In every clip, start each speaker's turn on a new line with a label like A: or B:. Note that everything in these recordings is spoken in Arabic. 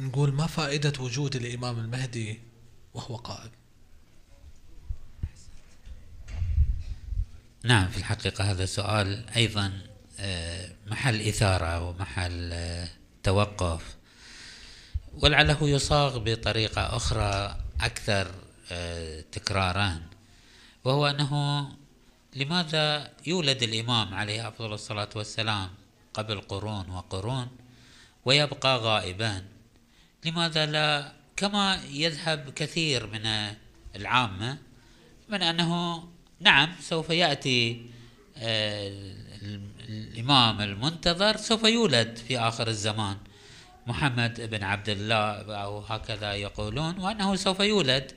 A: نقول ما فائدة وجود الإمام المهدي وهو قائم؟
B: نعم في الحقيقة هذا سؤال أيضا آه، محل إثارة ومحل آه، توقف. ولعله يصاغ بطريقة أخرى أكثر آه، تكرارا وهو أنه لماذا يولد الإمام عليه أفضل الصلاة والسلام قبل قرون وقرون ويبقى غائبا؟ لماذا لا؟ كما يذهب كثير من العامة من أنه نعم سوف يأتي آه، الإمام المنتظر سوف يولد في آخر الزمان. محمد بن عبد الله أو هكذا يقولون وأنه سوف يولد.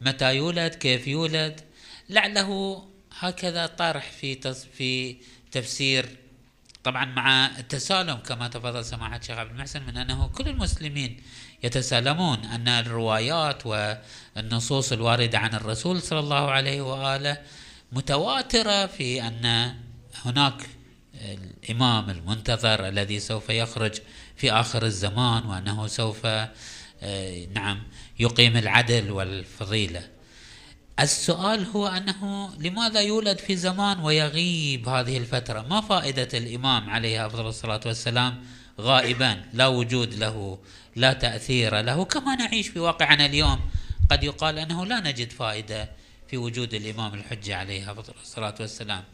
B: متى يولد؟ كيف يولد؟ لعله هكذا طرح في في تفسير طبعا مع التسالم كما تفضل سماحة الشيخ عبد المحسن من أنه كل المسلمين يتسالمون أن الروايات والنصوص الواردة عن الرسول صلى الله عليه وآله متواترة في أن هناك الإمام المنتظر الذي سوف يخرج في آخر الزمان وأنه سوف آه، نعم يقيم العدل والفضيلة. السؤال هو أنه لماذا يولد في زمان ويغيب هذه الفترة؟ ما فائدة الإمام عليه أفضل الصلاة والسلام غائبا لا وجود له لا تأثير له كما نعيش في واقعنا اليوم. قد يقال أنه لا نجد فائدة في وجود الإمام الحجة عليه أفضل الصلاة والسلام.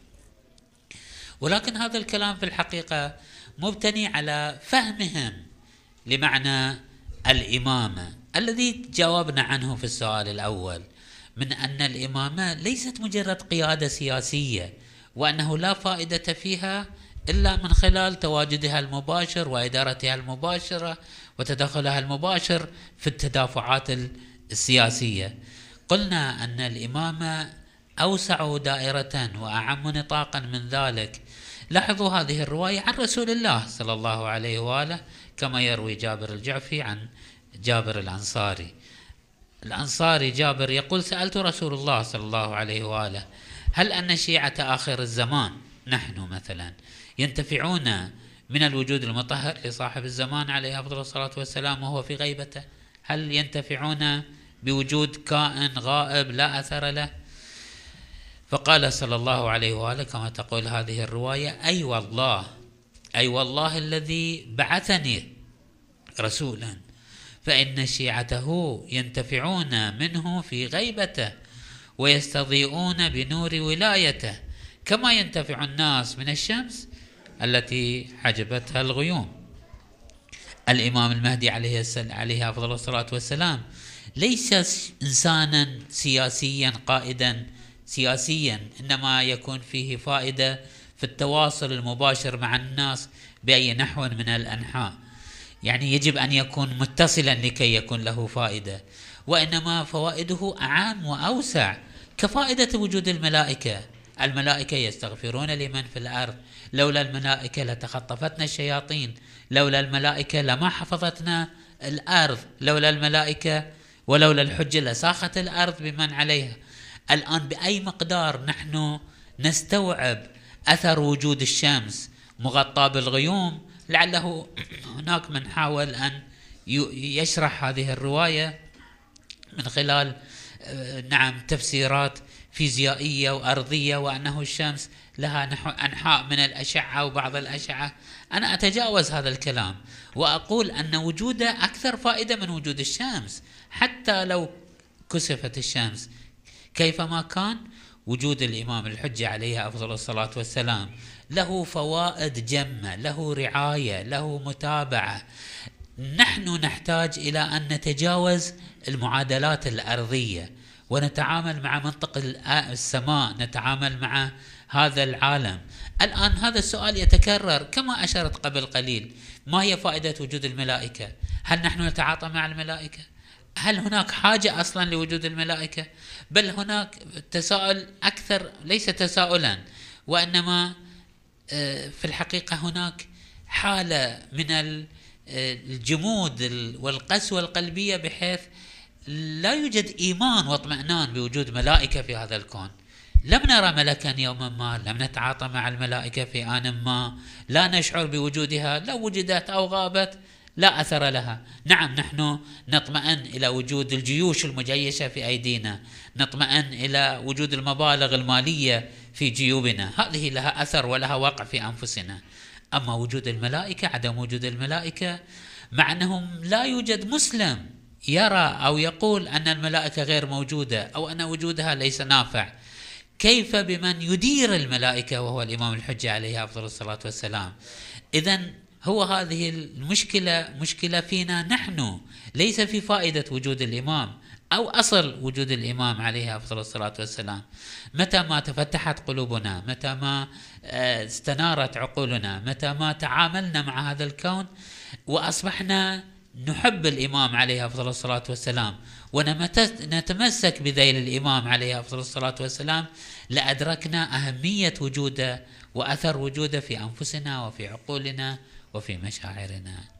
B: ولكن هذا الكلام في الحقيقة مبتني على فهمهم لمعنى الإمامة الذي جاوبنا عنه في السؤال الأول. من أن الإمامة ليست مجرد قيادة سياسية وأنه لا فائدة فيها إلا من خلال تواجدها المباشر وإدارتها المباشرة وتدخلها المباشر في التدافعات السياسية. قلنا أن الإمامة أوسع دائرة وأعم نطاقا من ذلك. لاحظوا هذه الرواية عن رسول الله صلى الله عليه وآله كما يروي جابر الجعفي عن جابر الأنصاري. الأنصاري جابر يقول سألت رسول الله صلى الله عليه وآله هل أن شيعة آخر الزمان نحن مثلا ينتفعون من الوجود المطهر لصاحب الزمان عليه أفضل الصلاة والسلام وهو في غيبته؟ هل ينتفعون بوجود كائن غائب لا أثر له؟ فقال صلى الله عليه وآله كما تقول هذه الرواية أي والله أي والله الذي بعثني رسولا. فإن شيعته ينتفعون منه في غيبته ويستضيئون بنور ولايته كما ينتفع الناس من الشمس التي حجبتها الغيوم. الإمام المهدي عليه عليه أفضل الصلاة والسلام ليس إنسانا سياسيا قائدا سياسيا إنما يكون فيه فائدة في التواصل المباشر مع الناس بأي نحو من الأنحاء. يعني يجب أن يكون متصلا لكي يكون له فائدة وإنما فوائده أعم وأوسع كفائدة وجود الملائكة. الملائكة يستغفرون لمن في الأرض. لولا الملائكة لتخطفتنا الشياطين. لولا الملائكة لما حفظتنا الأرض. لولا الملائكة ولولا الحجة لساخت الأرض بمن عليها. الآن بأي مقدار نحن نستوعب أثر وجود الشمس مغطى بالغيوم لعله هناك من حاول أن يشرح هذه الرواية من خلال آه، نعم تفسيرات فيزيائية وأرضية وأنه الشمس لها نحو أنحاء من الأشعة وبعض الأشعة. أنا أتجاوز هذا الكلام وأقول أن وجوده أكثر فائدة من وجود الشمس. حتى لو كسفت الشمس كيفما كان وجود الإمام الحجة عليه أفضل الصلاة والسلام. له فوائد جمة له رعاية له متابعة. نحن نحتاج إلى أن نتجاوز المعادلات الأرضية ونتعامل مع منطق السماء نتعامل مع هذا العالم. الآن هذا السؤال يتكرر كما أشرت قبل قليل. ما هي فائدة وجود الملائكة؟ هل نحن نتعاطى مع الملائكة؟ هل هناك حاجة أصلا لوجود الملائكة؟ بل هناك تساؤل أكثر ليس تساؤلا وإنما آه، في الحقيقة هناك حالة من آه، الجمود والقسوة القلبية بحيث لا يوجد إيمان واطمئنان بوجود ملائكة في هذا الكون. لم نرى ملكا يوما ما لم نتعاطى مع الملائكة في آن ما لا نشعر بوجودها لو وجدت أو غابت. لا أثر لها. نعم نحن نطمئن إلى وجود الجيوش المجيشة في أيدينا. نطمئن إلى وجود المبالغ المالية في جيوبنا. هذه لها أثر ولها وقع في أنفسنا. أما وجود الملائكة عدم وجود الملائكة مع أنهم لا يوجد مسلم يرى أو يقول أن الملائكة غير موجودة أو أن وجودها ليس نافع. كيف بمن يدير الملائكة وهو الإمام الحجة عليه أفضل الصلاة والسلام؟ اذا هو هذه المشكلة مشكلة فينا نحن. ليس في فائدة وجود الإمام أو أصل وجود الإمام عليه افضل الصلاة والسلام. متى ما تفتحت قلوبنا متى ما آه، استنارت عقولنا متى ما تعاملنا مع هذا الكون وأصبحنا نحب الإمام عليه افضل الصلاة والسلام ونتمسك بذيل الإمام عليه افضل الصلاة والسلام لأدركنا أهمية وجوده وأثر وجوده في أنفسنا وفي عقولنا وفي مشاعرنا.